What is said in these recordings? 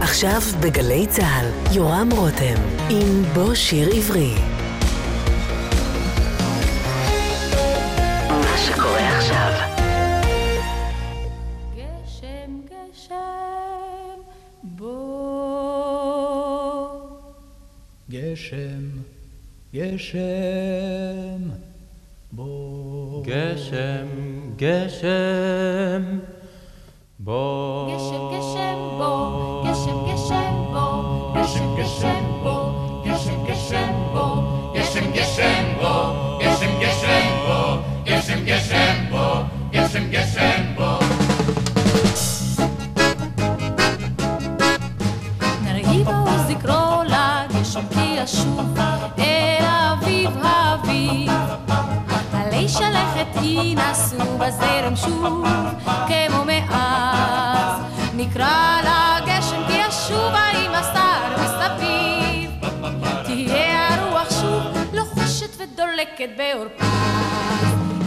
עכשיו בגלי צה"ל, יורם רותם, עם בוא שיר עברי. מה שקורה עכשיו. גשם, גשם, בוא. גשם, גשם, בוא. גשם, גשם, בוא. גשם, גשם, גשם, גשם, בוא. גשם, בוא. גשם בוא, גשם בוא, גשם גשם בוא, גשם גשם בוא. נרהיב עוז לקרוא לגשם כי ישוב אל אביב האביב. עלי שלכת ינסו בזרם שוב כמו מאז. נקרא לגשם כי ישובה עם הסתר ודולקת בעורפה.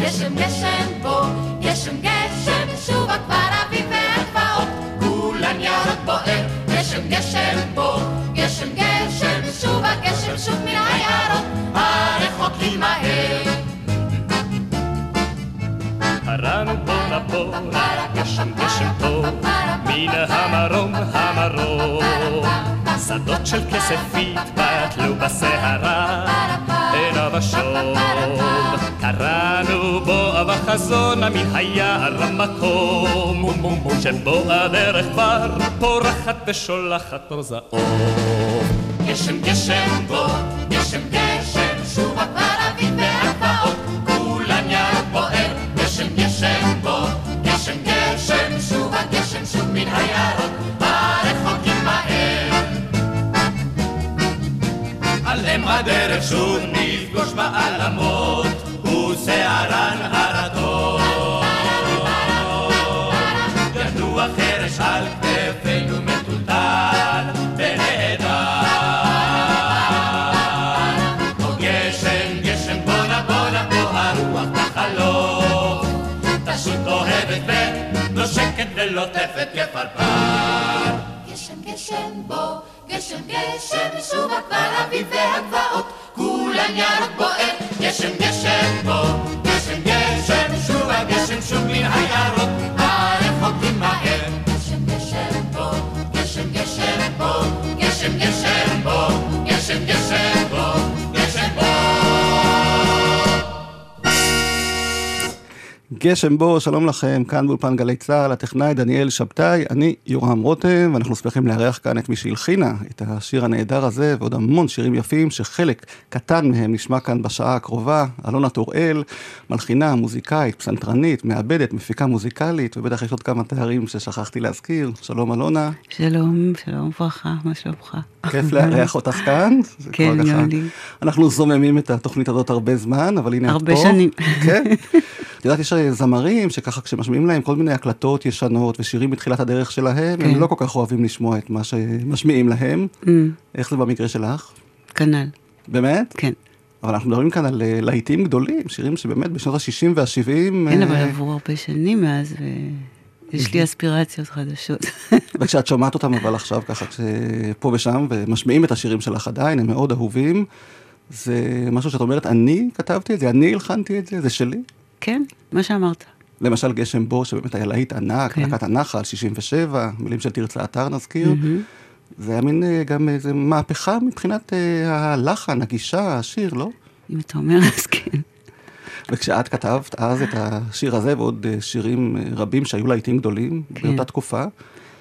גשם גשם בוא, גשם גשם שובה כבר אביב והגבעות. כולן ירוק בוער, גשם גשם בוא, גשם גשם שובה גשם שוב מן היערות. הרחוקים מהר. הרנו בוא נבוא, גשם גשם טוב, מן המרום המרום. שדות של כסף התפתלו בסערה, עיניו השום. קראנו בו בחזון מן היער המקום, שבו הדרך כבר פורחת ושולחת אור. גשם גשם בוא, גשם בו, שלום לכם, כאן באולפן גלי צה"ל, הטכנאי דניאל שבתאי, אני יורם רותם, ואנחנו שמחים לארח כאן את מי שהלחינה את השיר הנהדר הזה, ועוד המון שירים יפים, שחלק קטן מהם נשמע כאן בשעה הקרובה, אלונה טוראל, מלחינה, מוזיקאית, פסנתרנית, מעבדת, מפיקה מוזיקלית, ובטח יש עוד כמה תארים ששכחתי להזכיר. שלום אלונה, שלום, שלום וברכה, מה שלומך? כיף לארח אותך כאן. כן, גם לי. אנחנו זוממים את התוכנית הזאת הרבה זמן, אבל הנה את פה. הרבה שנים. כן. את יודעת, יש זמרים שככה כשמשמיעים להם כל מיני הקלטות ישנות ושירים בתחילת הדרך שלהם, הם כן. לא כל כך אוהבים לשמוע את מה שמשמיעים להם. Mm, איך זה במקרה שלך? כנ"ל, באמת? כן. אבל אנחנו מדברים כאן על אה, להיטים גדולים, שירים שבאמת בשנות ה-60 וה-70. כן, אבל עברו הרבה שנים מאז, ויש לי אספירציות חדשות. וכשאת שומעת אותם אבל עכשיו ככה, פה ושם, ומשמיעים את השירים שלך עדיין, הם מאוד אהובים. זה משהו שאת אומרת, אני כתבתי את זה, אני הלחנתי את זה, זה שלי. כן, מה שאמרת. למשל גשם בו, שבאמת היה להיט ענק, כן. להקת הנחל, 67, מילים של תרצה אתר נזכיר. מהמם. זה היה מין אה, גם איזה מהפכה מבחינת אה, הלחן, הגישה, השיר, לא? אם אתה אומר, אז כן. וכשאת כתבת אז את השיר הזה ועוד אה, שירים אה, רבים שהיו להיטים גדולים כן. באותה תקופה,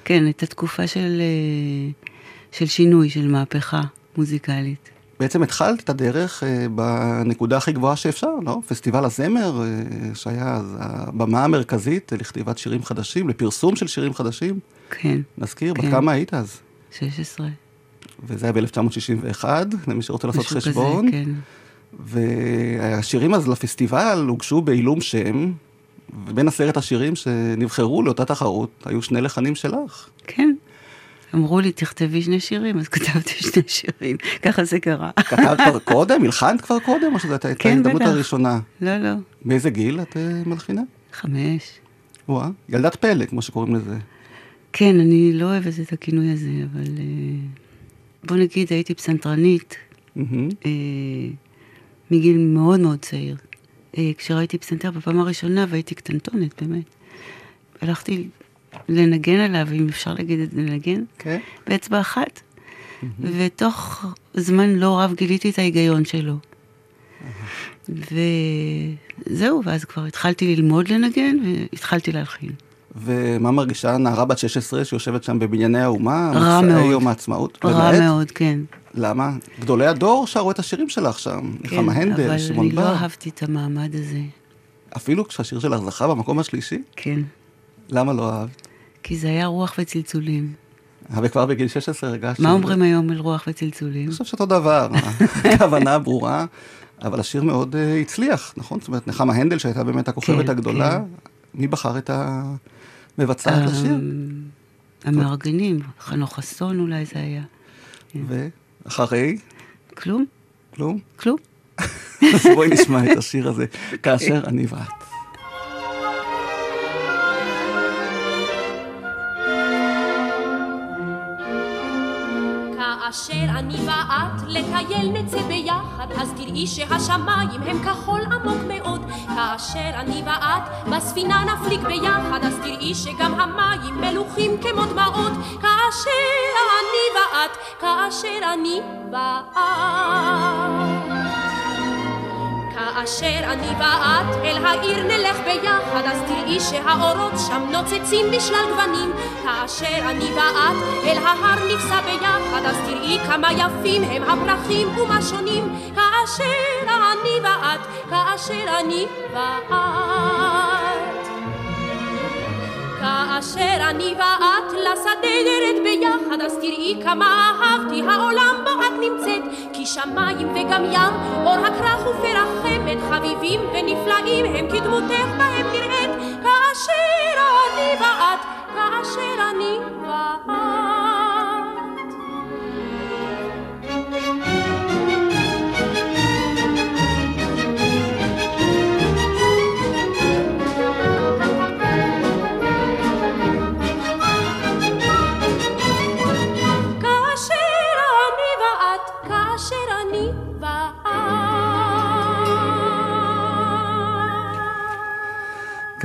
כן, הייתה תקופה של, אה, של שינוי, של מהפכה מוזיקלית. בעצם התחלת את הדרך אה, בנקודה הכי גבוהה שאפשר, לא? פסטיבל הזמר, אה, שהיה אז הבמה המרכזית לכתיבת שירים חדשים, לפרסום של שירים חדשים. כן, נזכיר, בת כן. כמה היית אז? 16. וזה היה ב-1961, למי שרוצה לעשות חשבון. כזה, כן. והשירים אז לפסטיבל הוגשו בעילום שם, ובין עשרת השירים שנבחרו לאותה תחרות, היו שני לחנים שלך. כן. אמרו לי, תכתבי שני שירים, אז כתבתי שני שירים. ככה זה קרה. כתבת כבר קודם? הלחנת כבר קודם? או שזו הייתה כן, ההזדמנות בטח. הראשונה? לא, לא, באיזה גיל את אה, מלחינה? חמש. וואה, ילדת פלא, כמו שקוראים לזה. כן, אני לא אוהבת את הכינוי הזה, אבל אה, בוא נגיד, הייתי פסנתרנית. אה, מגיל מאוד מאוד צעיר. כשראיתי פסנתר בפעם הראשונה והייתי קטנטונת, באמת. הלכתי לנגן עליו, אם אפשר להגיד את זה, לנגן, כן. באצבע אחת, ותוך זמן לא רב גיליתי את ההיגיון שלו. וזהו, ואז כבר התחלתי ללמוד לנגן והתחלתי להלחין. ומה מרגישה נערה בת 16 שיושבת שם בבנייני האומה? רע מאוד. יום העצמאות? רע באמת? מאוד, כן. למה? גדולי הדור שרו את השירים שלך שם. נחמה הנדל, אבל שמעון אני לא בר. אהבתי את המעמד הזה. אפילו כשהשיר שלך זכה במקום השלישי? כן. למה לא אהבת? כי זה היה רוח וצלצולים. וכבר בגיל 16 הרגשת... מה אומרים היום על רוח וצלצולים? אני חושב שאותו דבר, הכוונה ברורה, אבל השיר מאוד אה, הצליח, נכון? זאת אומרת, נחמה הנדל, שהייתה באמת הכוכבת כן, הגדולה, כן. מי בחר את המבצעת לשיר? אמ, המארגנים, חנוך חסון אולי זה היה. ואחרי, כלום, כלום? כלום. אז בואי נשמע את השיר הזה, כאשר אני ואת. כאשר אני ואת לטייל נצא ביחד, אז תראי שהשמיים הם כחול עמוק מאוד. כאשר אני ואת בספינה נפליג ביחד, אז תראי שגם המים מלוכים כמו דמעות. כאשר אני ואת, כאשר אני ואת. כאשר אני ואת אל העיר נלך ביחד, אז תראי שהאורות שם נוצצים בשלל גוונים. כאשר אני ואת אל ההר ניסע ביחד, אז תראי כמה יפים הם הפרחים ומה שונים. כאשר אני ואת, כאשר אני ואת. כאשר אני ואת נרד ביחד, אז תראי כמה אהבתי העולם בו את נמצאת. כי שמיים וגם ים, אור הכרך ופרח חמד, חביבים ונפלאים הם כדמותך בהם נראית. כאשר אני ואת, כאשר אני ואת.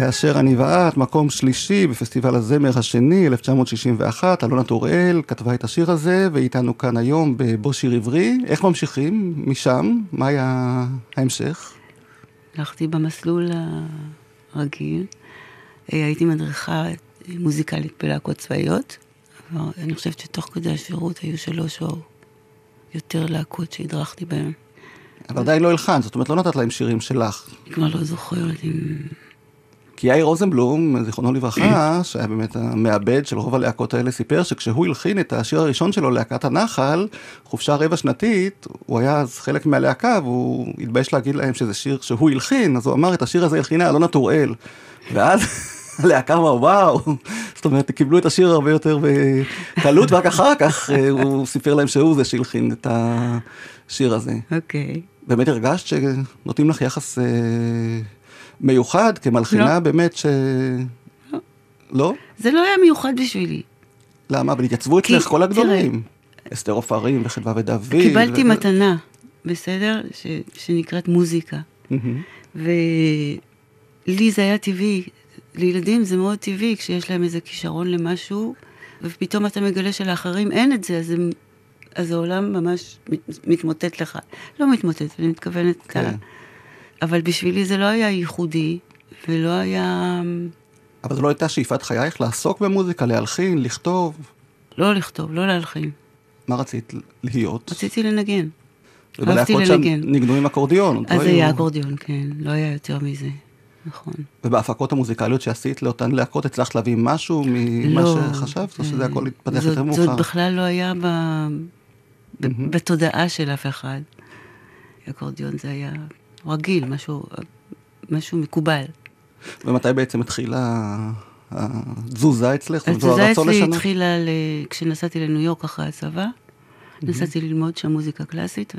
כאשר אני ואת, מקום שלישי בפסטיבל הזמר השני, 1961, אלונה טוראל כתבה את השיר הזה, והיא איתנו כאן היום בבו שיר עברי. איך ממשיכים משם? מה היה ההמשך? הלכתי במסלול הרגיל, אה, הייתי מדריכה מוזיקלית בלהקות צבאיות, אני חושבת שתוך כדי השירות היו שלוש או יותר להקות שהדרכתי בהן. אבל עדיין לא הלחנת, זאת אומרת, לא נתת להם שירים שלך. אני כבר לא זוכרת אם... כי יאיר רוזנבלום, זיכרונו לברכה, שהיה באמת המעבד של רוב הלהקות האלה, סיפר שכשהוא הלחין את השיר הראשון שלו, להקת הנחל, חופשה רבע שנתית, הוא היה אז חלק מהלהקה, והוא התבייש להגיד להם שזה שיר שהוא הלחין, אז הוא אמר, את השיר הזה הלחינה אלונה טוראל. ואז הלהקה אמרה, וואו, זאת אומרת, קיבלו את השיר הרבה יותר בקלות, ורק אחר כך אה, הוא סיפר להם שהוא זה שהלחין את השיר הזה. אוקיי. באמת הרגשת שנותנים לך יחס אה, מיוחד כמלחינה לא. באמת ש... לא? זה לא היה מיוחד בשבילי. למה? אבל התייצבו אצלך כל הגדולים. אסתר עופרים וחדווה ודוד. קיבלתי ו- מתנה, בסדר? ש... שנקראת מוזיקה. ולי זה היה טבעי. לילדים זה מאוד טבעי כשיש להם איזה כישרון למשהו, ופתאום אתה מגלה שלאחרים אין את זה, אז, הם, אז העולם ממש מת, מתמוטט לך. לא מתמוטט, אני מתכוונת... כן. כן. אבל בשבילי זה לא היה ייחודי, ולא היה... אבל זו לא הייתה שאיפת חייך לעסוק במוזיקה, להלחין, לכתוב. לא לכתוב, לא להלחין. מה רצית להיות? רציתי לנגן. אהבתי לנגן. ניגנו עם אקורדיון. אז לא היה היו- אקורדיון, כן, לא היה יותר מזה. נכון. ובהפקות המוזיקליות שעשית לאותן להקות, הצלחת להביא משהו ממה לא. שחשבת, או שזה אה, הכל התפתח יותר מאוחר? זאת בכלל לא היה ב... ב- בתודעה של אף אחד. אקורדיון זה היה רגיל, משהו, משהו מקובל. ומתי בעצם התחילה התזוזה אצלך? התזוזה אצלי? התחילה ל... כשנסעתי לניו יורק אחרי הצבא. נסעתי ללמוד שם מוזיקה קלאסית,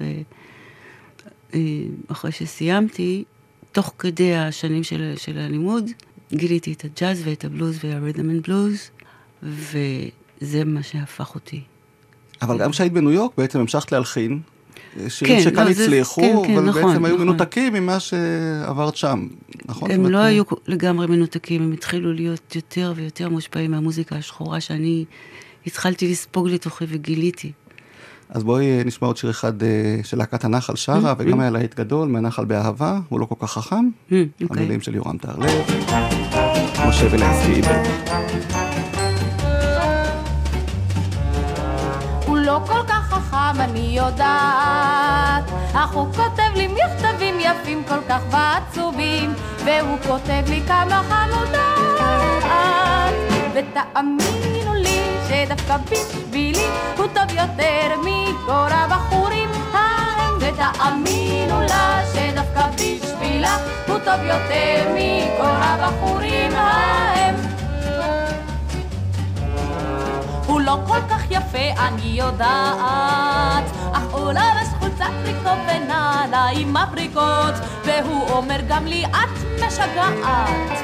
ואחרי שסיימתי, תוך כדי השנים של, של הלימוד, גיליתי את הג'אז ואת הבלוז והרית'ם אנד בלוז, וזה מה שהפך אותי. אבל גם כשהיית בניו יורק בעצם המשכת להלחין. שירים כן, שכאן לא, זה- הצליחו, כן, כן, אבל נכון, בעצם היו נכון. מנותקים ממה שעברת שם, נכון? הם לא היו לגמרי מנותקים, הם התחילו להיות יותר ויותר מושפעים מהמוזיקה השחורה שאני התחלתי לספוג לתוכי וגיליתי. אז בואי נשמע עוד שיר אחד אה, של להקת הנחל שרה, וגם היה להיט גדול, מהנחל באהבה, הוא לא כל כך חכם. Mm, אוקיי. המילים של יורם טהרלב, משה ולנסקי עיבד. חכם, אני יודעת, אך הוא כותב לי מכתבים יפים כל כך ועצובים, והוא כותב לי כמה חמודות. ותאמינו לי שדווקא בשבילי הוא טוב יותר מכל הבחורים ההם, ותאמינו לה שדווקא בשבילה הוא טוב יותר מכל הבחורים ההם. הוא לא כל כך יפה, אני יודעת, אך לבש חולצת טריקו ונעליים מבריקות, והוא אומר גם לי, את משגעת.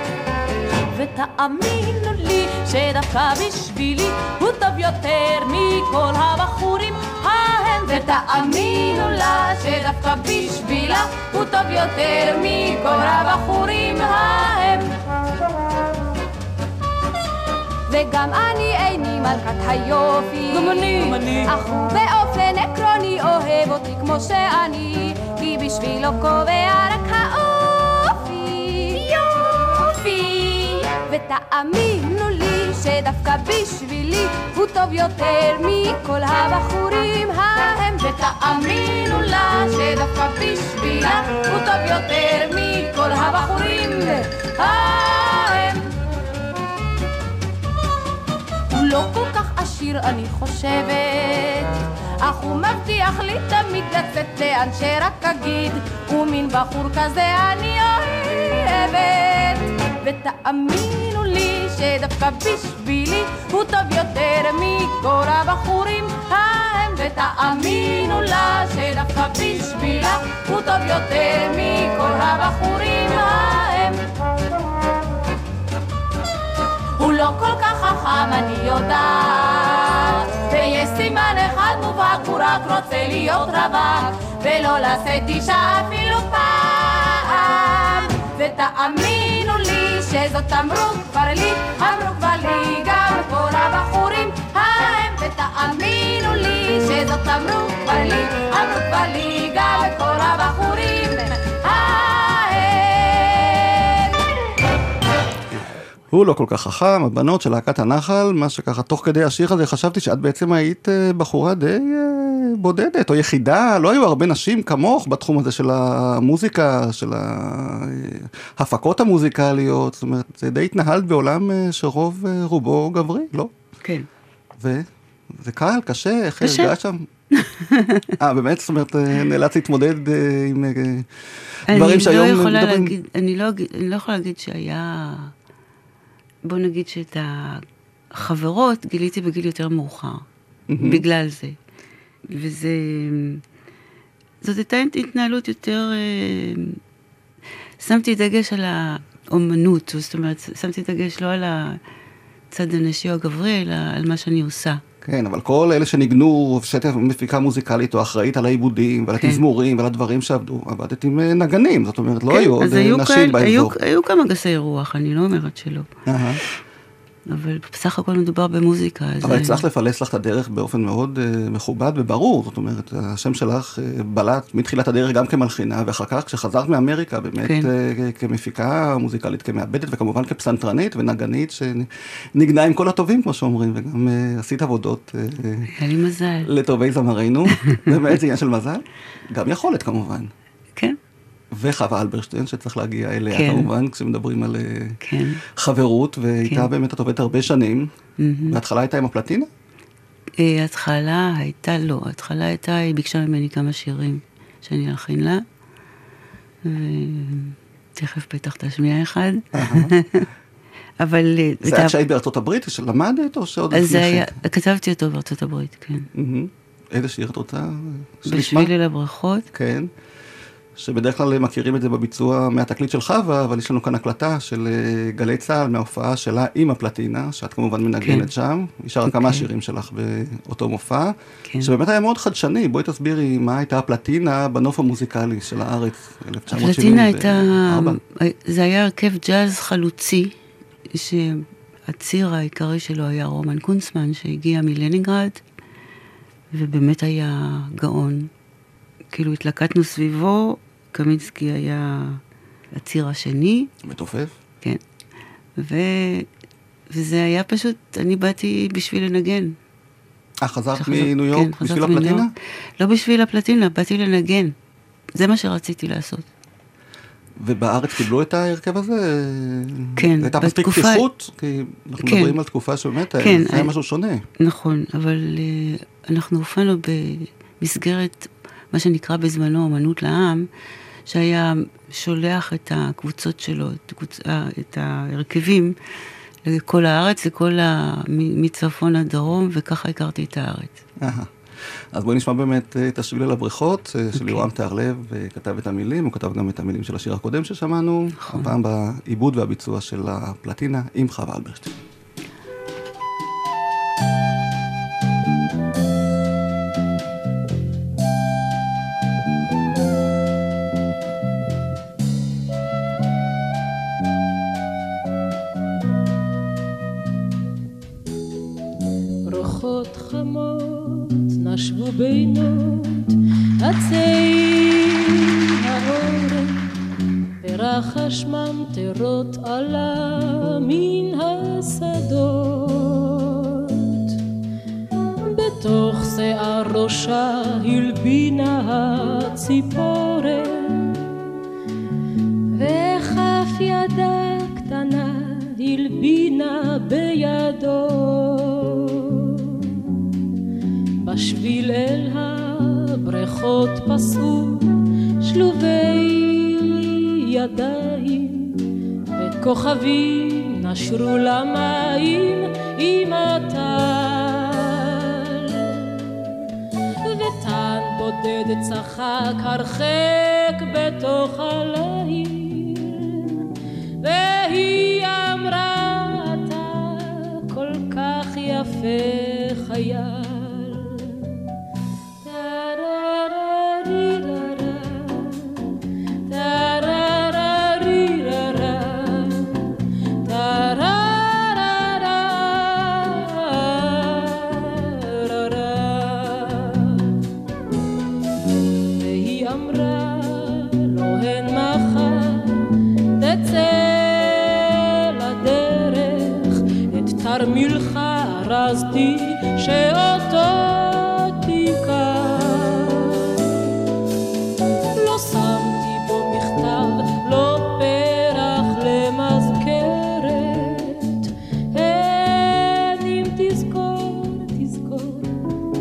ותאמינו לי שדווקא בשבילי הוא טוב יותר מכל הבחורים ההם. ותאמינו לה שדווקא בשבילה הוא טוב יותר מכל הבחורים ההם וגם אני איני מלכת היופי. גם אני. גם אני. אך הוא באופן עקרוני אוהב אותי כמו שאני, כי בשבילו קובע רק האופי. יופי. ותאמינו לי שדווקא בשבילי הוא טוב יותר מכל הבחורים ההם. ותאמינו לה שדווקא בשבילה הוא טוב יותר מכל הבחורים ההם. לא כל כך עשיר אני חושבת, אך הוא מבטיח לי תמיד לצאת לאן שרק אגיד, ומין בחור כזה אני אוהבת. ותאמינו לי שדווקא בשבילי הוא טוב יותר מכל הבחורים ההם, ותאמינו לה שדווקא בשבילה הוא טוב יותר מכל הבחורים ההם. הוא לא כל כך חכם, אני יודעת. ויש סימן אחד מובהק, הוא רק רוצה להיות רווק, ולא לשאת אישה אפילו פעם. ותאמינו לי שזאת אמרו כבר לי, אמרו כבר לי גם כל הבחורים ההם. ותאמינו לי שזאת אמרו כבר לי, אמרו כבר לי גם כל הבחורים הוא לא כל כך חכם, הבנות של להקת הנחל, מה שככה תוך כדי השיר הזה חשבתי שאת בעצם היית אה, בחורה די אה, בודדת או יחידה, לא היו הרבה נשים כמוך בתחום הזה של המוזיקה, של ההפקות המוזיקליות, זאת אומרת, זה די התנהלת בעולם אה, שרוב אה, רובו גברי, לא? כן. וזה קל, קשה, איך קשה. הרגשת שם? אה, באמת? זאת אומרת, אה, נאלץ להתמודד אה, עם אה, דברים לא שהיום לא, אני לא יכולה להגיד שהיה... בוא נגיד שאת החברות גיליתי בגיל יותר מאוחר, בגלל זה. וזה... זאת הייתה התנהלות יותר... אה, שמתי דגש על האומנות, זאת אומרת, שמתי דגש לא על הצד הנשי או הגברי, אלא על מה שאני עושה. כן, אבל כל אלה שניגנו, שהייתה מפיקה מוזיקלית או אחראית על העיבודים ועל כן. התזמורים ועל הדברים שעבדו, עבדת עם אה, נגנים, זאת אומרת, לא כן, היו עוד אה, נשים כאלה- באזור. היו, היו כמה גסי רוח, אני לא אומרת שלא. אבל בסך הכל מדובר במוזיקה. אבל אני- הצלחת לפלס לך את הדרך באופן מאוד אה, מכובד וברור, זאת אומרת, השם שלך אה, בלט מתחילת הדרך גם כמלחינה, ואחר כך כשחזרת מאמריקה, באמת כן. אה, כמפיקה מוזיקלית, כמעבדת, וכמובן כפסנתרנית ונגנית, שנגנה עם כל הטובים, כמו שאומרים, וגם אה, עשית עבודות היה לי מזל. לטובי זמרינו, באמת זה עניין של מזל, גם יכולת כמובן. כן, וחווה אלברשטיין שצריך להגיע אליה כן. כמובן כשמדברים על אה, כן. חברות ואיתה כן. באמת את עובדת הרבה שנים. בהתחלה הייתה עם הפלטינה? אה, ההתחלה הייתה לא, ההתחלה הייתה, היא ביקשה ממני כמה שירים שאני אלחין לה, ותכף בטח תשמיע אחד. אבל... אה, זה היה כשהיית בארצות הברית שלמדת או שעוד לפני זה היה, כן? כתבתי אותו בארצות הברית, כן. איזה שיר את רוצה? שנשמע? בשביל אל הברכות, כן. שבדרך כלל מכירים את זה בביצוע מהתקליט של חווה, אבל יש לנו כאן הקלטה של אה, גלי צה"ל מההופעה שלה עם הפלטינה, שאת כמובן מנגנת כן. שם, היא שרה כמה אוקיי. שירים שלך באותו מופע, כן. שבאמת היה מאוד חדשני, בואי תסבירי מה הייתה הפלטינה בנוף המוזיקלי של הארץ, 1974. הפלטינה הייתה, זה היה הרכב ג'אז חלוצי, שהציר העיקרי שלו היה רומן קונצמן, שהגיע מלנינגרד, ובאמת היה גאון. כאילו התלקטנו סביבו, קמינסקי היה הציר השני. מתופף. כן. ו... וזה היה פשוט, אני באתי בשביל לנגן. אה, חזרת שחזר... מניו יורק כן, בשביל הפלטינה? מניו... לא בשביל הפלטינה, באתי לנגן. זה מה שרציתי לעשות. ובארץ קיבלו את ההרכב הזה? כן, הייתה מספיק פתיחות? כי אנחנו כן, מדברים על תקופה שבאמת כן, היה משהו שונה. נכון, אבל uh, אנחנו הופענו במסגרת מה שנקרא בזמנו אמנות לעם, שהיה שולח את הקבוצות שלו, את, קבוצ... אה, את ההרכבים, לכל הארץ, לכל ה... מצפון עד דרום, וככה הכרתי את הארץ. אז בואי נשמע באמת אה, את השביל על הבריכות okay. אה, של אוקיי. יורם תיארלב, כתב את המילים, הוא כתב גם את המילים של השיר הקודם ששמענו, נכון. הפעם בעיבוד והביצוע של הפלטינה עם חווה אלברשטיין. בינות עצי העורף ורחש ממטרות עלה מן השדות. בתוך שיער ראשה הלבינה וכוכבים נשרו למים עם הטל. וטן בודד צחק הרחק בתוך הליל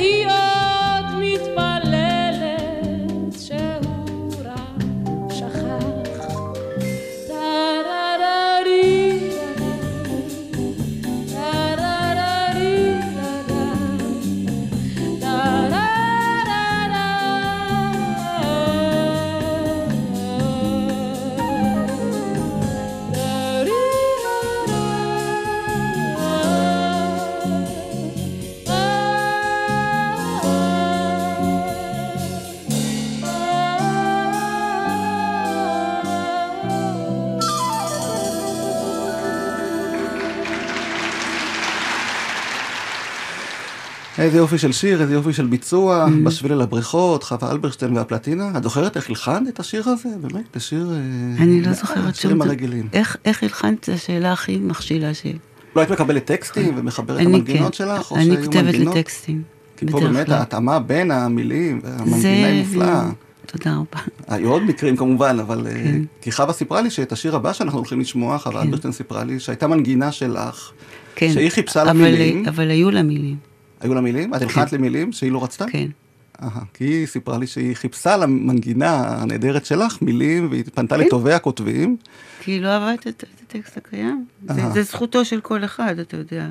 והיא איזה יופי של שיר, איזה יופי של ביצוע, בשביל אל הבריכות, חווה אלברשטיין והפלטינה. את זוכרת איך הלחנת את השיר הזה? באמת, זה שיר... אה, אני לא זוכרת שום השירים דבר. הרגילים. איך- איך הלחנת? זו השאלה הכי מכשילה ש... לא היית מקבלת טקסטים ומחברת המנגינות כן, שלך? אני כותבת? לטקסטים. כי פה באמת. ההתאמה בין המילים והמנגינה. היא מופלאה. תודה רבה. היו עוד מקרים כמובן, אבל... אה, כן. כי חווה סיפרה לי שאת השיר הבא שאנחנו הולכים לשמוע, חווה כן. אלברשטיין סיפרה לי שהייתה מנגינה שלך, כן. שהיא חיפשה לה אבל- מילים. אבל היו לה מילים, היו לה מילים? את הלחנת למילים שהיא לא רצתה? כן. כי היא סיפרה לי שהיא חיפשה למנגינה הנהדרת שלך מילים, והיא פנתה כן. לטובי הכותבים. כי היא לא אהבה את הט- את הטקסט הקיים. זה- זכותו של כל אחד, אתה יודע.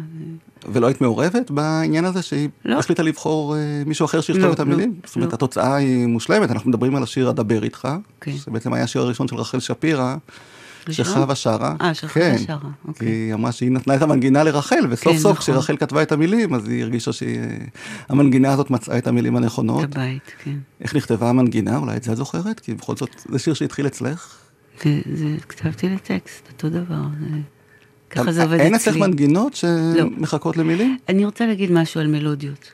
ולא היית מעורבת בעניין הזה שהיא לא. החליטה לבחור אה, מישהו אחר שיכתוב לא, את המילים? לא, זאת אומרת, לא. התוצאה היא מושלמת, אנחנו מדברים על השיר "אדבר איתך", כן. שבעצם היה השיר הראשון של רחל שפירא, ראשון? שחווה שרה. אה, שחווה כן. שרה, אוקיי. היא אמרה שהיא נתנה את המנגינה לרחל, וסוף כן, סוף נכון. כשרחל כתבה את המילים, אז היא הרגישה שהמנגינה הזאת מצאה את המילים הנכונות. הבית, כן. איך נכתבה המנגינה? אולי את זה את זוכרת? כי בכל זאת, זה שיר שהתחיל אצלך. זה- זה- כתבתי לטקסט, אותו דבר. זה- ככה זה עובד אצלי. אין אצלך מנגינות לא. שמחכות למילים? אני רוצה להגיד משהו על מלודיות.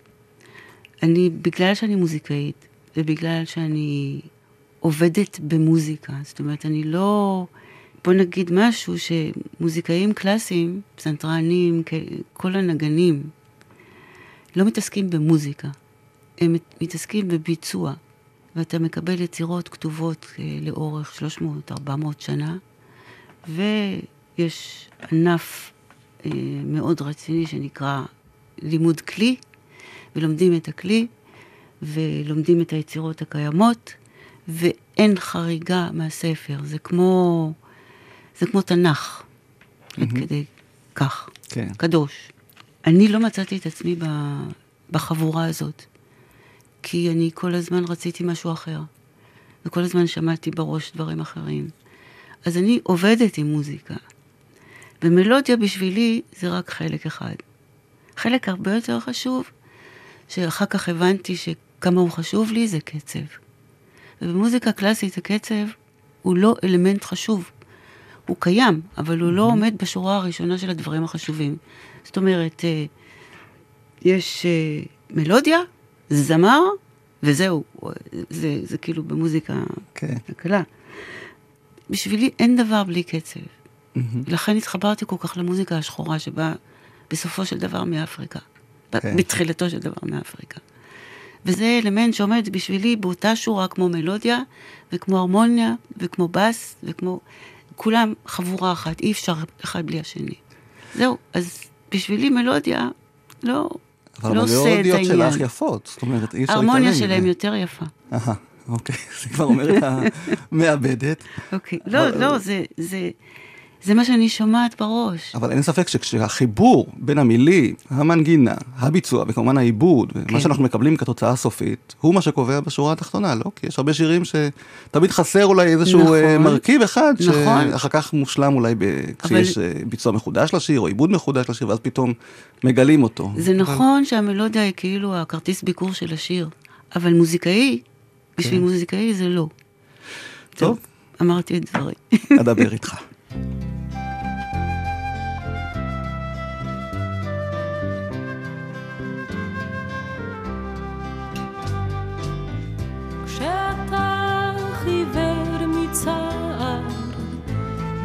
אני, בגלל שאני מוזיקאית, ובגלל שאני עובדת במוזיקה, זאת אומרת, אני לא... בוא נגיד משהו שמוזיקאים קלאסיים, פסנתרנים, כל הנגנים, לא מתעסקים במוזיקה. הם מת- מתעסקים בביצוע. ואתה מקבל יצירות כתובות אה, לאורך 300-400 שנה, ויש ענף אה, מאוד רציני שנקרא לימוד כלי, ולומדים את הכלי, ולומדים את היצירות הקיימות, ואין חריגה מהספר. זה כמו, זה כמו תנ"ך, עד כדי כך. כן. קדוש. אני לא מצאתי את עצמי ב- בחבורה הזאת, כי אני כל הזמן רציתי משהו אחר, וכל הזמן שמעתי בראש דברים אחרים. אז אני עובדת עם מוזיקה, ומלודיה בשבילי זה רק חלק אחד. חלק הרבה יותר חשוב, שאחר כך הבנתי שכמה הוא חשוב לי, זה קצב. ובמוזיקה קלאסית הקצב הוא לא אלמנט חשוב. הוא קיים, אבל הוא לא עומד בשורה הראשונה של הדברים החשובים. זאת אומרת, אה, יש אה, מלודיה, זמר, וזהו. זה, זה כאילו במוזיקה כן. הקלה. בשבילי אין דבר בלי קצב. לכן התחברתי כל כך למוזיקה השחורה שבאה בסופו של דבר מאפריקה. ב- כן. בתחילתו של דבר מאפריקה. וזה אלמנט שעומד בשבילי באותה שורה כמו מלודיה, וכמו הרמוניה, וכמו בס, וכמו... כולם חבורה אחת, אי אפשר אחד בלי השני. זהו, אז בשבילי מלודיה לא, אבל לא עושה את המלודיות העניין. שלך יפות, זאת אומרת, אי אפשר להתעלם ההרמוניה. שלהם יותר יפה. אהה, אוקיי, זה כבר אומר את המעבדת. אוקיי. לא, אבל- לא, זה, זה, מה שאני שומעת בראש. אבל אין ספק שכשהחיבור בין המילים, המנגינה, הביצוע וכמובן העיבוד, כן. שאנחנו מקבלים כתוצאה הסופית, הוא מה שקובע בשורה התחתונה, לא? כי יש הרבה שירים שתמיד חסר אולי איזשהו נכון. אה, מרכיב אחד, נכון. שאחר כך מושלם אולי ב... כשיש אה, ביצוע מחודש לשיר, או עיבוד מחודש לשיר, ואז פתאום מגלים אותו. זה נכון שהמלודיה היא כאילו הכרטיס ביקור של השיר, אבל מוזיקאי, בשביל מוזיקאי זה לא. טוב, אמרתי את דברי. אדבר איתך.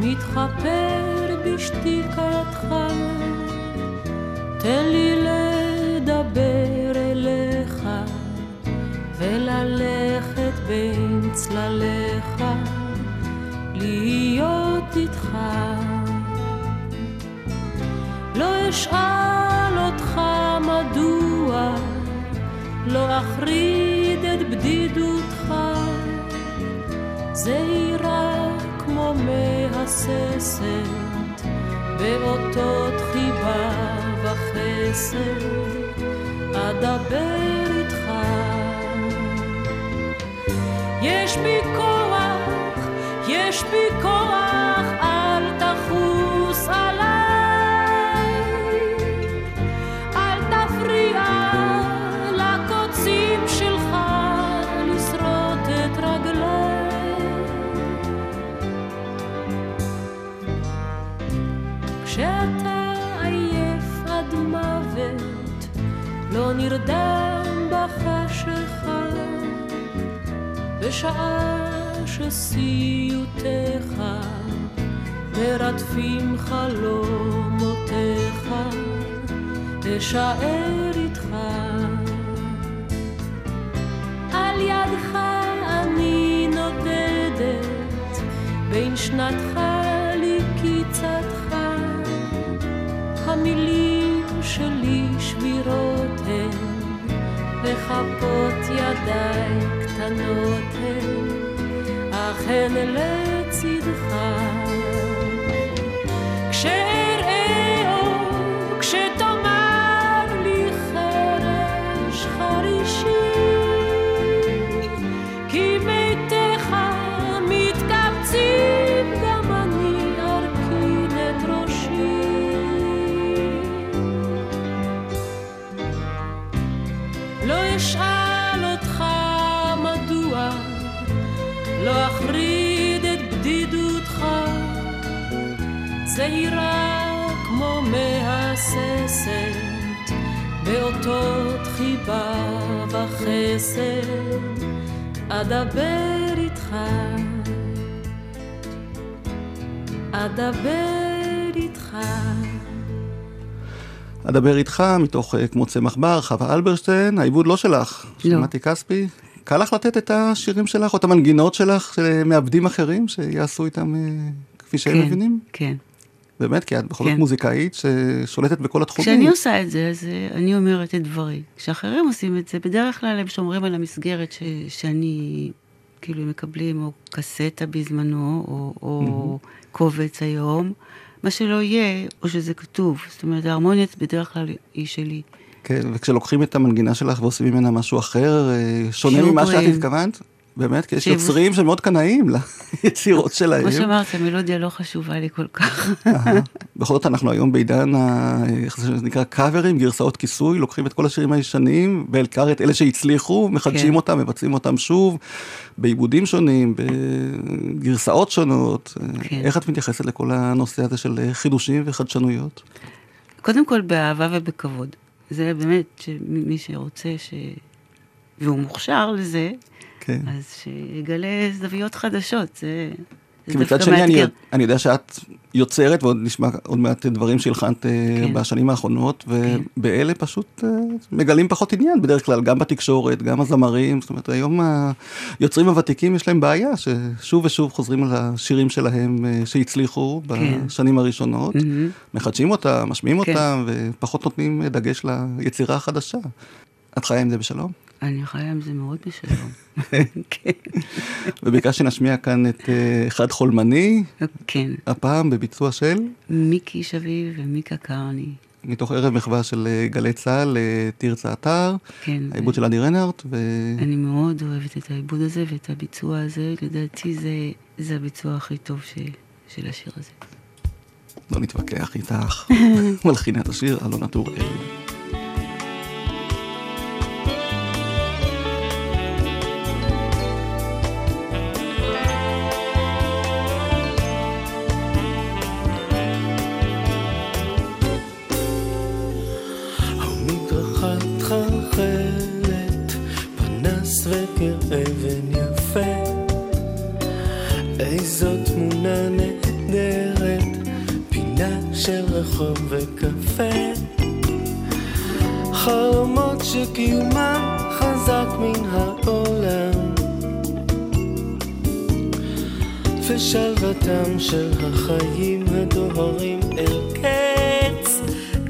מתחפר בשתיקתך, תן לי לדבר אליך וללכת בין צלליך, להיות איתך. לא אשאל אותך מדוע, לא אחריד את בדידותך, זהירה מהססת, באותות חיבה וחסד, אדבר איתך. יש בי כוח, יש בי כוח, נרדם בחשיכה. בשעה שסיוטיך מרדפים חלומותיך, אשאר איתך. על ידך אני נודדת, בין שנתך לקיצתך. המילים שלי שבירות וכפות ידיי קטנות הן, אך הן לצדך. מהססת, באותות חיבה וחסד, אדבר איתך, אדבר איתך. אדבר איתך מתוך אה, כמו צמח בר, חווה אלברשטיין, העיבוד לא שלך, של לא. מתי כספי. קל לך לתת את השירים שלך או את המנגינות שלך של מעבדים אחרים שיעשו איתם אה, כפי שהם כן, מבינים? כן. באמת, כי את בכל זאת כן. מוזיקאית ששולטת בכל התחומים. כשאני עושה את זה, אז אה, אני אומרת את דברי. כשאחרים עושים את זה, בדרך כלל הם שומרים על המסגרת ש, שאני, כאילו, מקבלים, או קסטה בזמנו, או, או קובץ היום. מה שלא יהיה, או שזה כתוב. זאת אומרת, ההרמוניה בדרך כלל היא שלי. כן, וכשלוקחים את המנגינה שלך ועושים ממנה משהו אחר, אה, שונה ממה שאת. התכוונת, באמת, כי יש יוצרים שמאוד קנאים ליצירות שלהם. כמו שאמרת, המלודיה לא חשובה לי כל כך. בכל זאת אנחנו היום בעידן, איך זה נקרא קאברים, גרסאות כיסוי, לוקחים את כל השירים הישנים, בעיקר את אלה שהצליחו, מחדשים כן. אותם, מבצעים אותם שוב, בעיבודים שונים, בגרסאות שונות. כן. איך את מתייחסת לכל הנושא הזה של חידושים וחדשנויות? קודם כל באהבה ובכבוד. זה באמת, שמי שרוצה ש... והוא מוכשר לזה, כן. אז שיגלה זוויות חדשות. זה, כי מצד שני, אני. אני יודע שאת יוצרת, ועוד נשמע עוד מעט דברים שהלחנת אה, כן. בשנים האחרונות, ובאלה פשוט אה, מגלים פחות עניין בדרך כלל, גם בתקשורת, גם הזמרים, זאת אומרת, היום היוצרים הוותיקים יש להם בעיה, ששוב ושוב חוזרים על השירים שלהם אה, שהצליחו כן. בשנים הראשונות, מהמם. מחדשים אותם, משמיעים כן. אותם, ופחות נותנים דגש ליצירה החדשה. את חיה עם זה בשלום? אני חיה עם זה מאוד בשלום. כן. וביקשתי שנשמיע כאן את אה, אחד חולמני, כן. הפעם בביצוע של... מיקי שביב ומיקה קרני. מתוך ערב מחווה של אה, גלי צה"ל, אה, תרצה אתר, כן. העיבוד של עדי רנרט, ו... אני מאוד אוהבת את העיבוד הזה ואת הביצוע הזה. לדעתי זה, זה הביצוע הכי טוב ש, של השיר הזה. לא נתווכח איתך. מלחינת השיר, אלונה טוראל. ושלוותם של החיים הדוהרים אל קץ.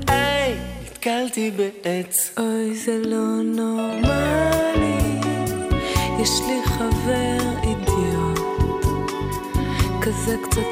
היי, נתקלתי בעץ. אוי, זה לא נורמלי, יש לי חבר אידיוט, כזה קצת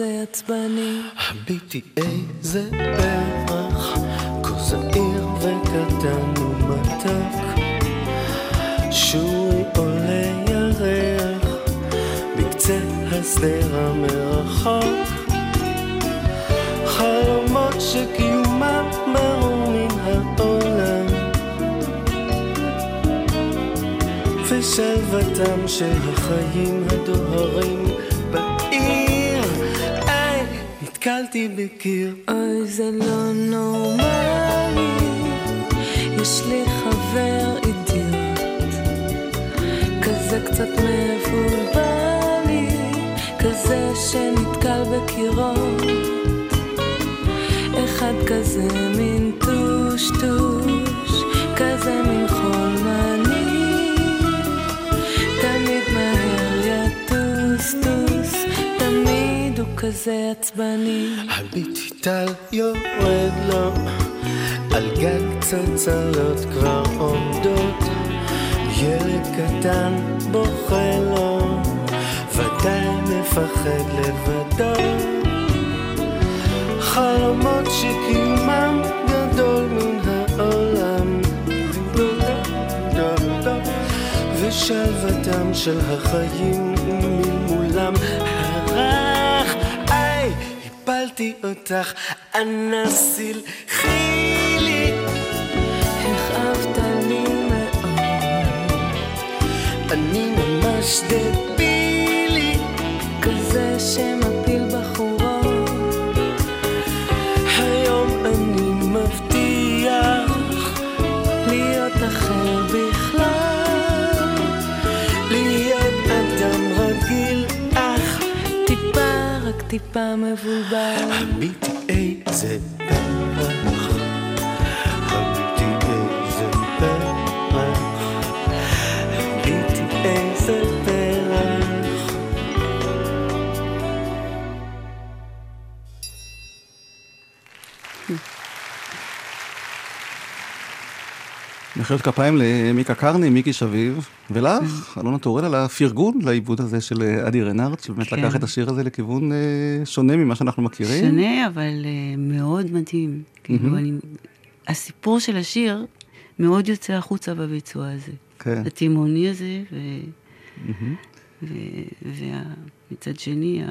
כזה עצבני. הביטי איזה פרח, כה זעיר וקטן ומתוק. שורי עולה ירח, בקצה השדרה מרחוק. חלומות שקיומם ברור מן העולם. ושלוותם של החיים הדוהרים נתקלתי בקיר. אוי, זה לא נורמלי, יש לי חבר אידיוט, כזה קצת מבולבל לי, כזה שנתקל בקירות, אחד כזה מין טושטוש, כזה עצבני. הביטי טל יורד לו, על גג צלצלות כבר עומדות, ילד קטן בוכה לו, ודאי מפחד לבדו. חלומות שקיומם גדול מן העולם, ושלוותם של החיים. היי, הפלתי אותך, אנסי חילי. הכאבת לי מאוד, אני ממש דבילי, כזה שמפיל טיפה, מבולבל. הביטי איזה מחיאות כפיים למיקה קרני, מיקי שביב, ולך, אלונה טורל, על הפרגון לעיבוד הזה של אה, אדי רנארט, שבאמת כן. לקח את השיר הזה לכיוון אה, שונה ממה שאנחנו מכירים. שונה, אבל uh, מאוד מדהים. כאילו, אני... הסיפור של השיר מאוד יוצא החוצה בביצוע הזה. כן. התימהוני הזה, ו... ו... ומצד שני,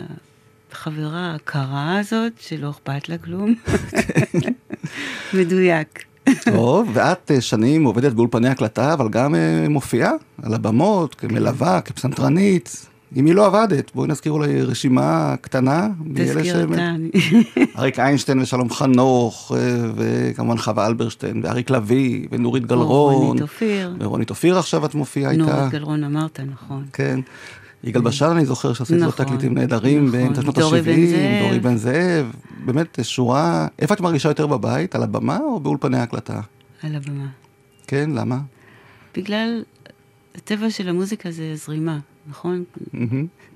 החברה הקרה הזאת, שלא אכפת לה כלום. מדויק. טוב, ואת אה, שנים עובדת באולפני הקלטה, אבל גם אה, מופיעה על הבמות, כמלווה, כפסנתרנית. עם מי לא עבדת? בואי נזכיר אולי רשימה קטנה. תזכיר. אני- אריק איינשטיין ושלום חנוך, אה, וכמובן חווה אלברשטיין, ואריק לביא, ונורית גלרון. רונית אופיר. ורונית אופיר עכשיו את מופיעה איתה. נורית גלרון אמרת, נכון. כן. יגאל בשן, אני זוכר שעשית לו נכון, תקליטים נהדרים נכון. באמצע שנות דורי בן ה-70, זאב. דורי בן זאב, באמת שורה, איפה את מרגישה יותר בבית, על הבמה או באולפני ההקלטה? על הבמה. כן, למה? בגלל הטבע של המוזיקה זה זרימה, נכון?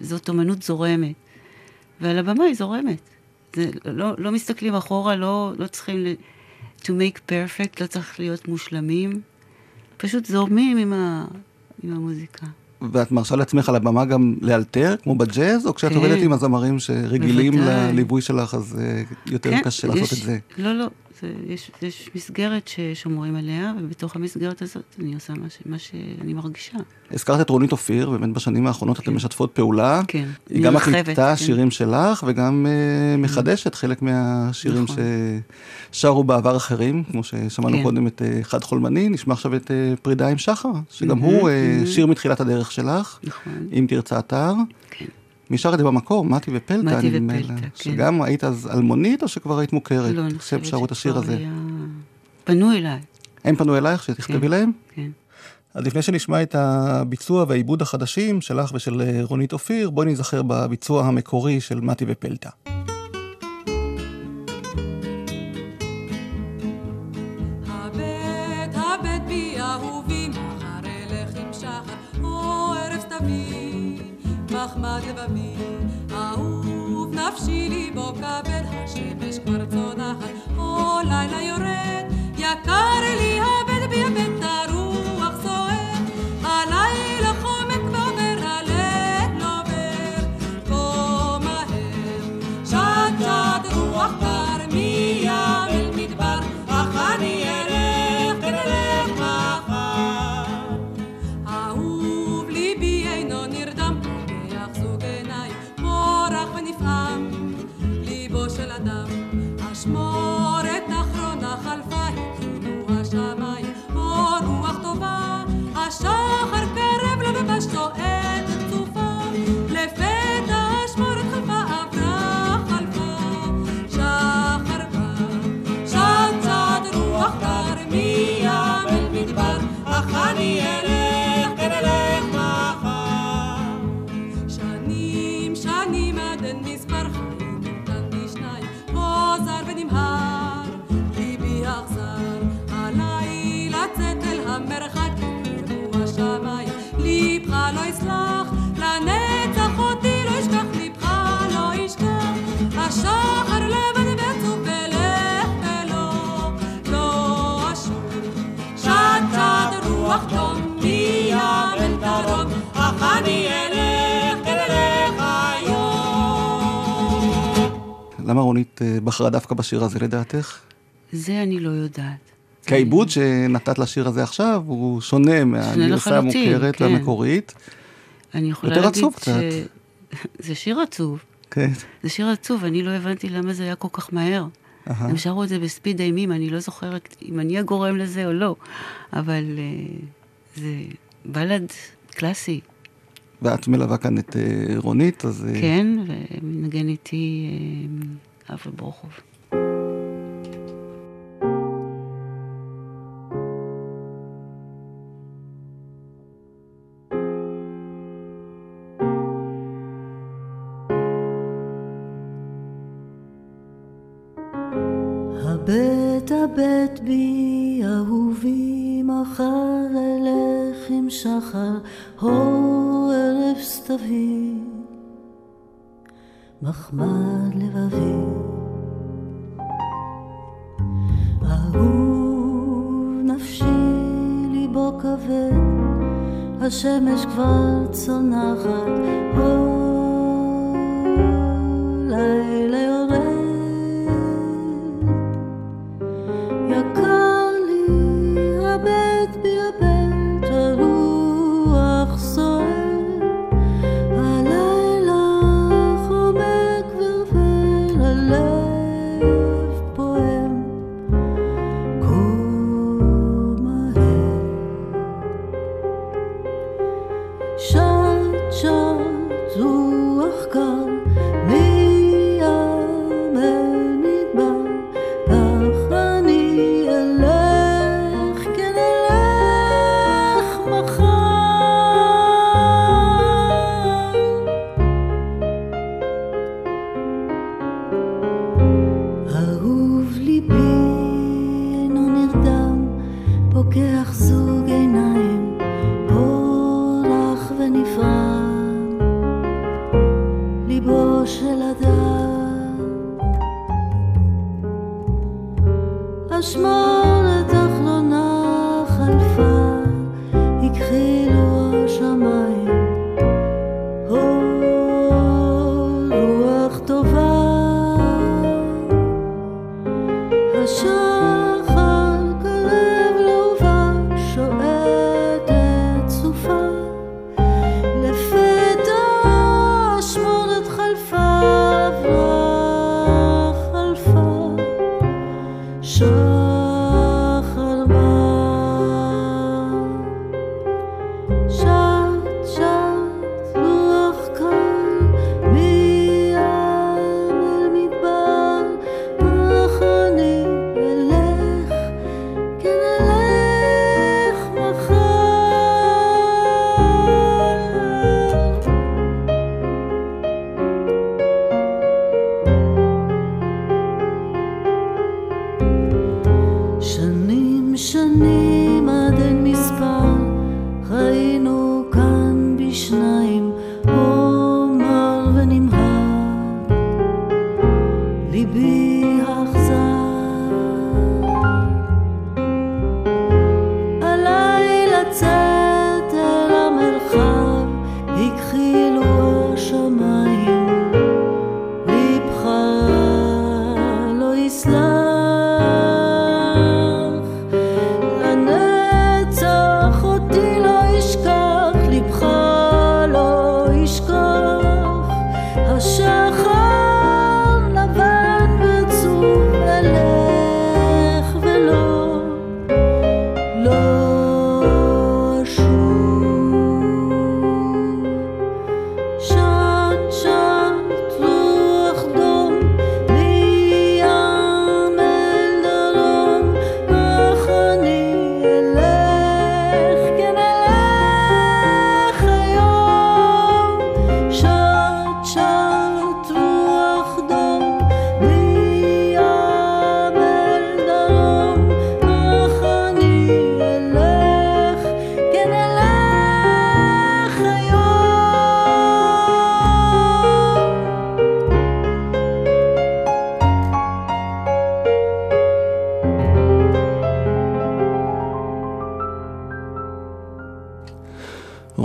זאת אומנות זורמת. ועל הבמה היא זורמת. זה, לא, לא מסתכלים אחורה, לא, לא צריכים ל... to make perfect, לא צריך להיות מושלמים. פשוט זורמים עם, ה, עם המוזיקה. ואת מרשה לעצמך על הבמה גם לאלתר, כמו בג'אז, או כשאת כן. עובדת עם הזמרים שרגילים בוודאי. לליווי שלך, אז אה, יותר קשה לעשות את זה. לא, לא, זה, יש, יש מסגרת ששומרים עליה, ובתוך המסגרת הזאת אני עושה מה, ש, מה שאני מרגישה. הזכרת את רונית אופיר, באמת בשנים האחרונות אתן משתפות פעולה. כן, היא גם מקליטה כן. שירים שלך, וגם אה, מחדשת חלק מהשירים נכון. ששרו בעבר אחרים, כמו ששמענו כן. קודם את אה, חד חולמני, נשמע עכשיו את אה, פרידה עם שחר, שגם הוא מהמם. שיר מתחילת הדרך שלך, נכון. אם תרצה אתר. כן. מי שר את זה במקור? מתי ופלטה, מתי ופלטה, לה. כן. שגם היית אז אלמונית, או שכבר היית מוכרת? לא, אני חושבת שרו את השיר שכבר הזה. היה... פנו אליי, הם פנו אלייך שתכתבי כן. להם? כן. אז לפני שנשמע את הביצוע והעיבוד החדשים שלך ושל אה, רונית אופיר, בואי נזכר בביצוע המקורי של מתי ופלטה. מחמד לבבי, אהוב נפשי ליבו כבד, השמש כבר צונחת, או לילה יורד, יקר לי הבט בי הבט הרוח למה רונית אה, בחרה דווקא בשיר הזה לדעתך? זה אני לא יודעת. כי העיבוד שנתת לשיר הזה עכשיו הוא שונה מהגרסה המוכרת כן. והמקורית. אני יכולה יותר להגיד עצוב ש... קצת. זה שיר עצוב. כן. זה שיר עצוב, אני לא הבנתי למה זה היה כל כך מהר. אהה. הם שרו את זה בספיד אימים, אני לא זוכרת אם אני הגורם לזה או לא, אבל uh, זה בלד קלאסי, ואת מלווה כאן את אה, רונית, אז... אה, כן, ומנגן איתי uh, אבי ברוכוב. הבט הבט בי אהובי מחר אלך עם שחר הו ערב סתווי מחמד לבבי. אהוב נפשי ליבו כבד השמש כבר צונחת. הו לילה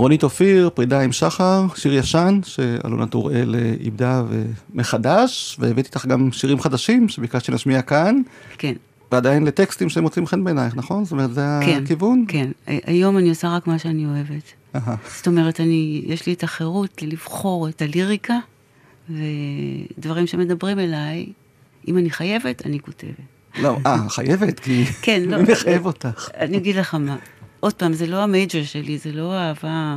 רונית אופיר, פרידה עם שחר, שיר ישן שאלונה טוראל אה, איבדה מחדש, והבאת איתך גם שירים חדשים שביקשת שנשמיע כאן. כן. ועדיין לטקסטים שמוצאים חן בעינייך, נכון? זאת אומרת, זה כן, הכיוון? כן. היום אני עושה רק מה שאני אוהבת. אהה. זאת אומרת, אני, יש לי את החירות לבחור את הליריקה, ודברים שמדברים אליי, אם אני חייבת, אני כותבת. לא, אה, חייבת, כי כן, לא. מי מחייב אותך? אני אגיד לך מה. עוד פעם, זה לא המייג'ר שלי, זה לא אהבה...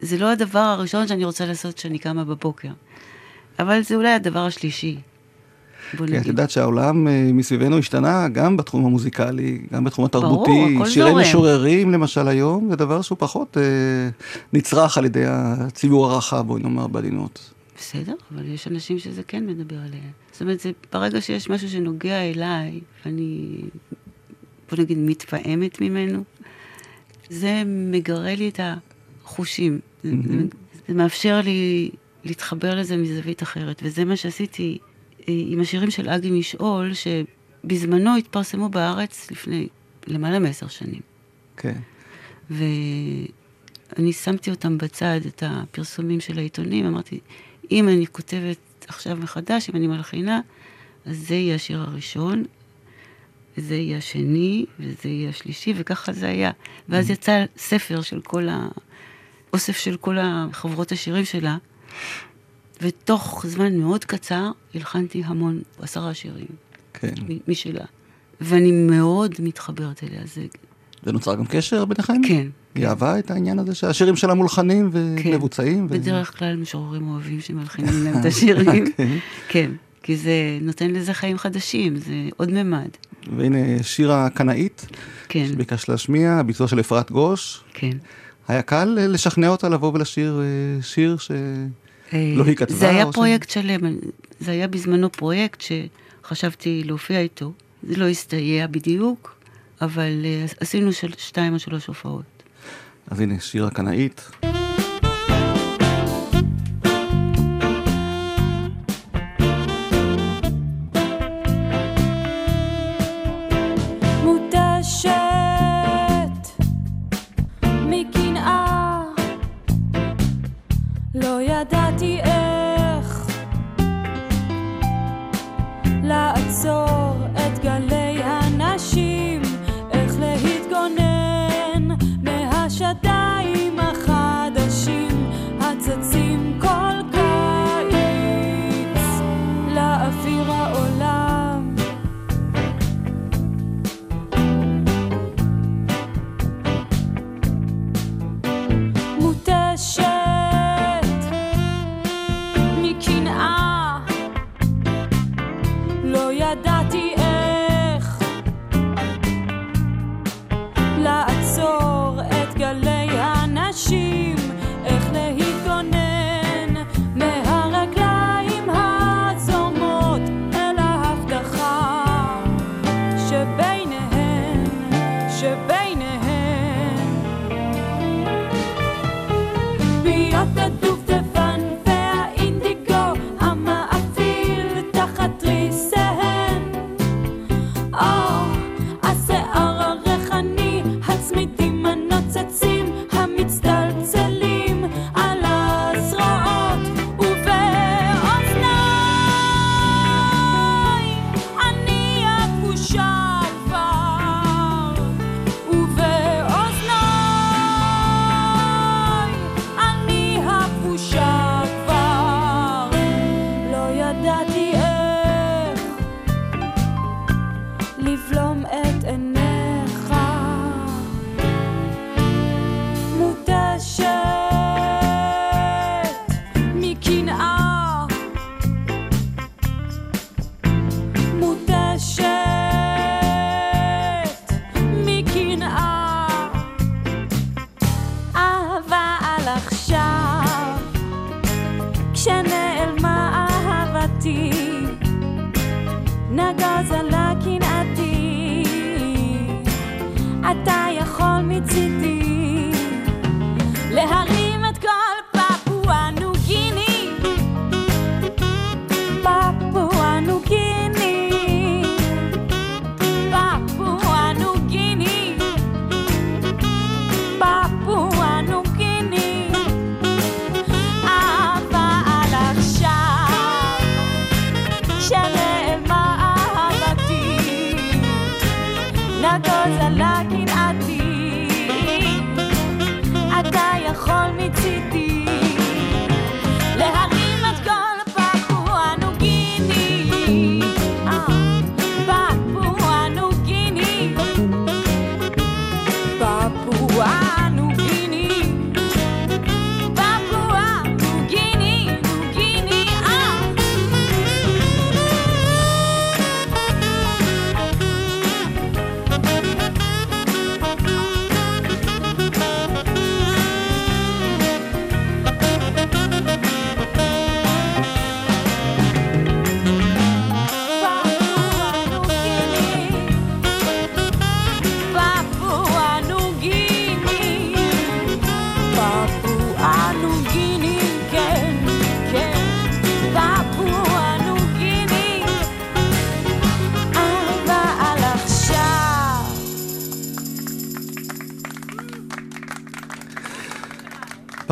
זה לא הדבר הראשון שאני רוצה לעשות כשאני קמה בבוקר. אבל זה אולי הדבר השלישי. בוא כי את נגיד. יודעת שהעולם אה, מסביבנו השתנה גם בתחום המוזיקלי, גם בתחום התרבותי. הכל שירי. משוררים, למשל, היום, זה דבר שהוא פחות אה, נצרך על ידי הציבור הרחב, בואי נאמר בעדינות. בסדר, אבל יש אנשים שזה כן מדבר עליהם. זאת אומרת, זה ברגע שיש משהו שנוגע אליי, ואני, בוא נגיד, מתפעמת ממנו, זה מגרה לי את החושים. זה, זה. זה מאפשר לי להתחבר לזה מזווית אחרת, וזה מה שעשיתי אה, עם השירים של אגי משעול, שבזמנו התפרסמו בארץ לפני למעלה מעשר שנים. כן. ואני שמתי אותם בצד, את הפרסומים של העיתונים, אמרתי, אם אני כותבת עכשיו מחדש, אם אני מלחינה, אז זה יהיה השיר הראשון, וזה יהיה השני, וזה יהיה השלישי, וככה זה היה. ואז יצא ספר של כל ה... אוסף של כל חברות השירים שלה, ותוך זמן מאוד קצר הלחנתי המון, עשרה שירים כן. משלה. ואני מאוד מתחברת אליה. זה... ונוצר גם קשר ביניכם? כן. היא אהבה את העניין הזה שהשירים שלה מולחנים ומבוצעים? ו- בדרך כלל משוררים אוהבים שמלחינים להם את השירים. כן. כן, כי זה נותן לזה חיים חדשים, זה עוד ממד. והנה שיר הקנאית, כן. שביקשת להשמיע, הביצוע של אפרת גוש. כן. היה קל אה, לשכנע אותה לבוא ולשיר אה, שיר שלא היא כתבה? זה היה או ש- פרויקט שלם, זה היה בזמנו פרויקט שחשבתי להופיע איתו. זה לא הסתייע בדיוק, אבל אה, עשינו של שתיים או שלוש הופעות. אז הנה, שיר הקנאית.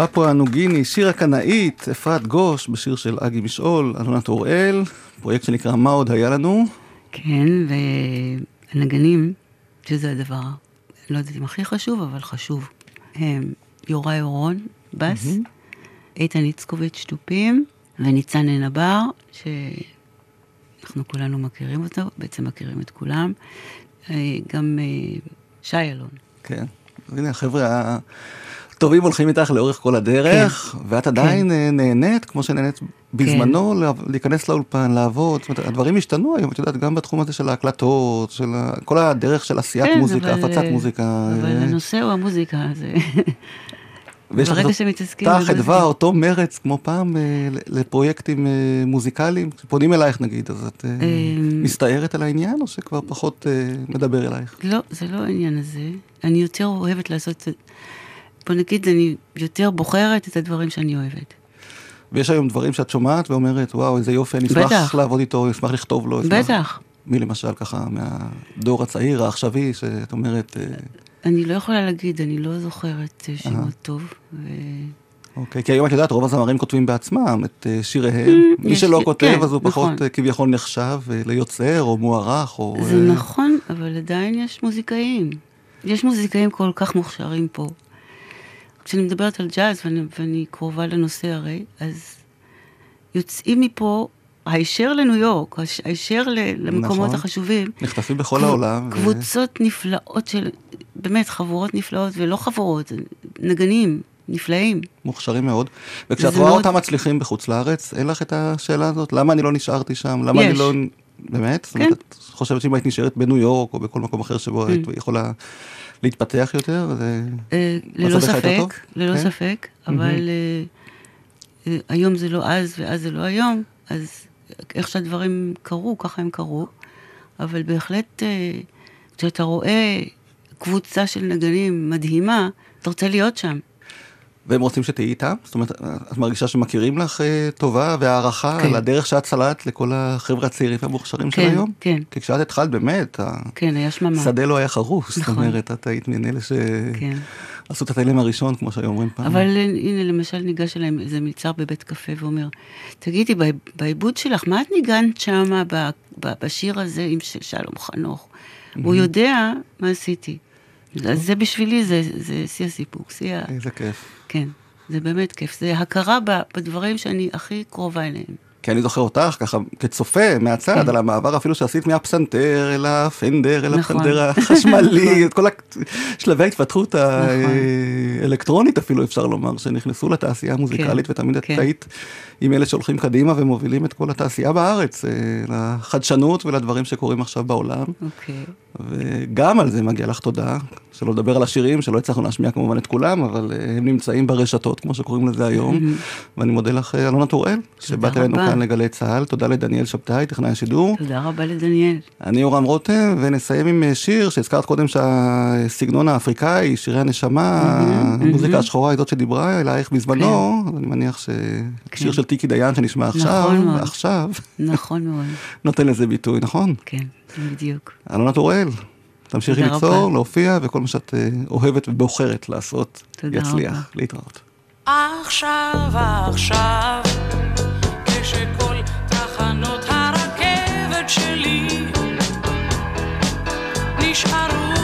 פפואה ניו גיני, שיר הקנאית, אפרת גוש, בשיר של אגי משעול, אלונת אוראל, פרויקט שנקרא מה עוד היה לנו. כן, והנגנים, שזה הדבר, לא יודעת אם הכי חשוב, אבל חשוב, הם יוראי אורון, בס, איתן איצקוביץ' תופים, וניצן עין הבר, שאנחנו כולנו מכירים אותו, בעצם מכירים את כולם, אה, גם אה, שי אלון. כן, הנה החבר'ה הטובים הולכים איתך לאורך כל הדרך, ואת עדיין אה, נהנית, כמו שנהנית בזמנו, לה- להיכנס לאולפן, לעבוד, זאת אומרת, הדברים השתנו היום, את יודעת, גם בתחום הזה של ההקלטות, של כל הדרך של עשיית כן, מוזיקה, אבל, הפצת אה, מוזיקה. אבל אה, הנושא הוא המוזיקה, זה... ויש לך ברגע שמתעסקים אותה. חדווה, אותו מרץ, כמו פעם, לפרויקטים מוזיקליים, כשפונים אלייך נגיד, אז את אמ, מסתערת על העניין, או שכבר פחות מדבר אלייך? לא, זה לא העניין הזה. אני יותר אוהבת לעשות... בוא נגיד, אני יותר בוחרת את הדברים שאני אוהבת. ויש היום דברים שאת שומעת ואומרת, וואו, איזה יופי, אני אשמח בטח. לעבוד איתו, אשמח לכתוב לו. אשמח... בטח. מי למשל ככה מהדור הצעיר, העכשווי, שאת אומרת, אה, אני לא יכולה להגיד, אני לא זוכרת אה, שמות טוב. ו... אוקיי, כי היום את יודעת, רוב הזמרים כותבים בעצמם את אה, שיריהם. מי יש שלא כותב, כן, אז הוא פחות נכון. כביכול נחשב ליוצר או מוערך, או... זה נכון, אבל עדיין יש מוזיקאים. יש מוזיקאים כל כך מוכשרים פה. כשאני מדברת על ג'אז, ואני, ואני קרובה לנושא הרי, אז יוצאים מפה הישר לניו יורק, הישר למקומות נכון. החשובים. נחטפים בכל קב- העולם. ו- קבוצות נפלאות של, באמת, חבורות נפלאות, ולא חבורות, נגנים נפלאים. מוכשרים מאוד. וכשאת רואה מאוד- אותם מצליחים בחוץ לארץ, אין לך את השאלה הזאת? למה אני לא נשארתי שם? למה אני יש. לא... באמת? זאת אומרת, את חושבת שאם היית נשארת בניו יורק או בכל מקום אחר שבו. היית יכולה להתפתח יותר? זה... אה, ללא טוב? ספק, ללא כן? ספק, אבל אה, היום זה לא אז ואז זה לא היום, אז איך שהדברים קרו, ככה הם קרו, אבל בהחלט כשאתה רואה קבוצה של נגנים מדהימה, אתה רוצה להיות שם. והם רוצים שתהיי איתם? זאת אומרת, את מרגישה שמכירים לך אה, טובה והערכה כן. על הדרך שאת סלעת לכל החבר'ה הצעירים והמוכשרים של כן, היום? כן. כי כשאת התחלת באמת, כן, היה שממה. השדה לא היה זאת נכון. אומרת, את היית מאלה כן. שעשו את התלם הראשון, כמו שהיו אומרים פעם. אבל אה, הנה, למשל ניגש אליהם איזה מלצר בבית קפה ואומר, תגידי, בעי- בעיבוד שלך, מה את ניגנת שמה ב- ב- בשיר הזה עם שלום חנוך? הוא יודע מה עשיתי. אז זה בשבילי, זה זה שיא הסיפוק, שיא ה... איזה כיף. כן, זה באמת כיף. זה הכרה בדברים שאני הכי קרובה אליהם. כי אני זוכר אותך ככה כצופה מהצד כן. על המעבר אפילו שעשית מהפסנתר אל הפנדר, אל נכון. הפנדר החשמלי, את כל שלבי ההתפתחות נכון. האלקטרונית אפילו אפשר לומר, שנכנסו לתעשייה המוזיקלית ותמיד את כן. היית עם אלה שהולכים קדימה ומובילים את כל התעשייה בארץ, אה, לחדשנות ולדברים שקורים עכשיו בעולם. אוקיי. וגם על זה מגיע לך תודה. שלא לדבר על השירים, שלא הצלחנו להשמיע כמובן את כולם, אבל אה, הם נמצאים ברשתות, כמו שקוראים לזה היום. ואני מודה לך, אה, אלונה טוראל, שבאת אלינו. כאן לגלי צה"ל. תודה לדניאל שבתאי, טכנאי השידור. תודה רבה לדניאל. אני יורם רותם, ונסיים עם אה, שיר שהזכרת קודם שהסגנון האפריקאי, שירי הנשמה, המוזיקה השחורה היא זאת שדיברה אלייך בזמנו, אז אני מניח ששיר של טיקי דיין שנשמע עכשיו, נכון מאוד. עכשיו, נכון מאוד. נותן לזה ביטוי, נכון? כן, בדיוק. אלונה טוראל, תמשיכי ליצור, רבה. להופיע, וכל מה שאת אה, אוהבת ובוחרת לעשות, תודה יצליח. רבה. להתראות. עכשיו, עכשיו, כשכל תחנות הרכבת שלי נשארו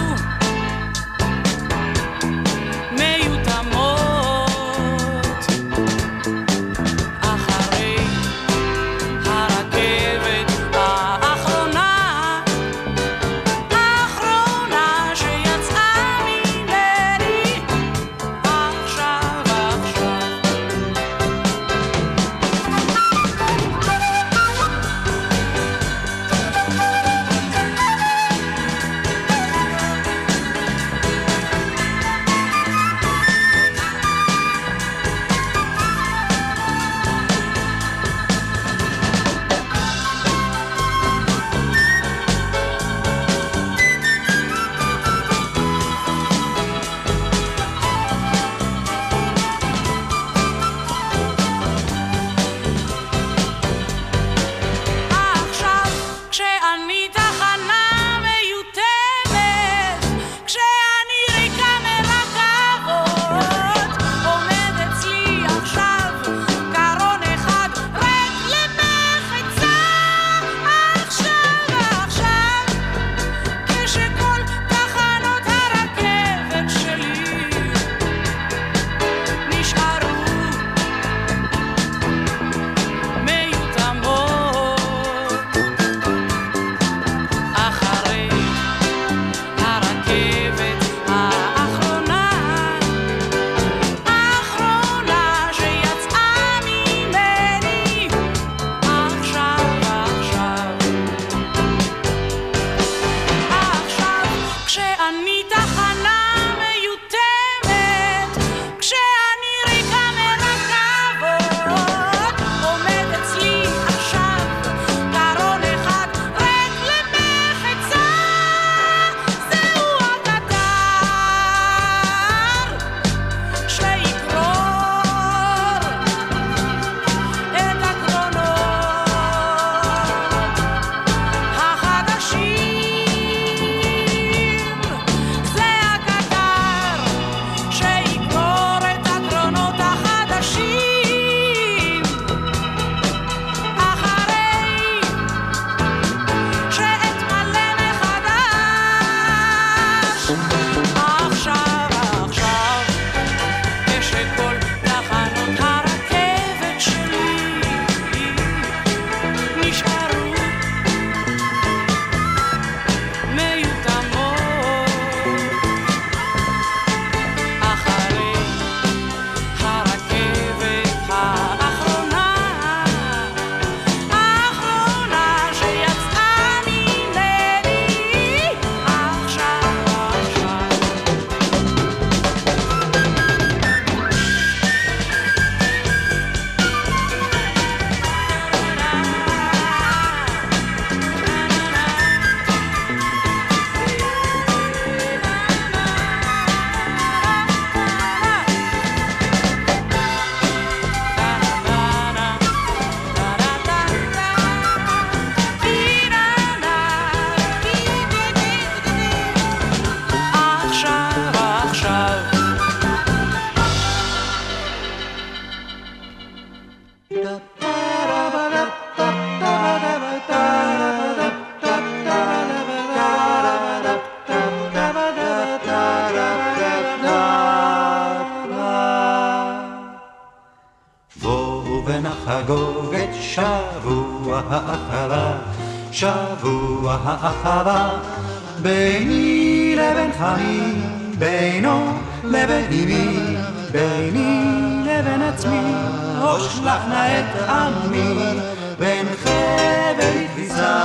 ביני, ביני לבין עצמי, אושלח נא את עמי, בין חבל כביסה,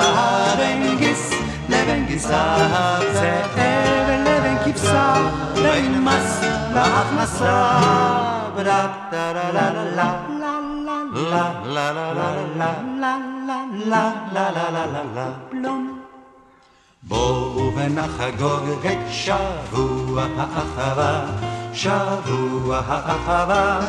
בין גיס לבין גיסה, זאב לבין כבשה, בין מס להכנסה, ולה בואו ונחגוג את שבוע האחווה שבוע האחווה,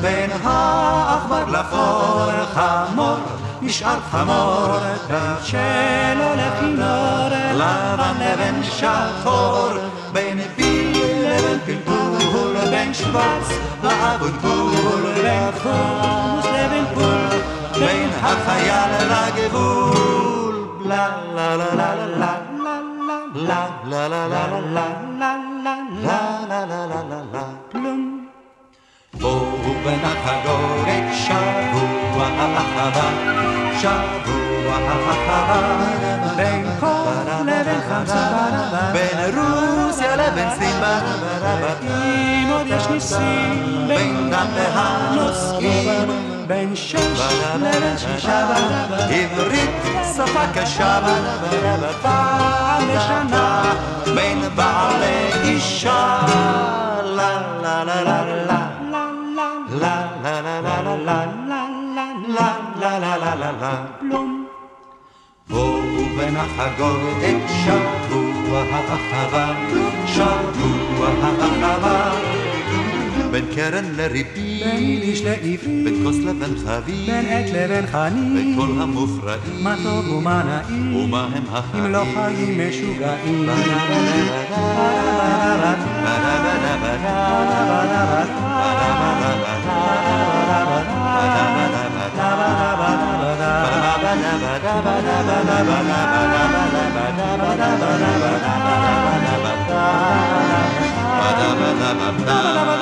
בין העכבר לחור חמור, נשאר חמור, בין של הולך לנור, לבן לבן שחור, בין פיל לבין פלפול, בין שוורץ לאבוטבול, בין חומוס לבין פול, בין החייל לגבול. לה לה לה לה לה לה לה לה לה לה לה לה ובנחגורת שבוע אחריו, שבוע אחריו, בין חום לבין חמצה, בין רוסיה לבין סיבה, אם עוד יש ניסים, בין דם והנוסעים, בין שש לבין שישה, עברית שפה קשה, פעם בשנה, בין בעל לאישה, לה לה לה לה לה. la la la la la la la la la la בלום. בואו ונחגוג את שבוע האחווה, שבוע האחווה. בין קרן לריבית, בין איש לעברי, בין כוס לבין חבית, בין עת לבין חנית, בין כל המופרעים, מה טוב ומה נעים, ומה הם החיים, אם לא חיים משוגעים. ba da ba da ba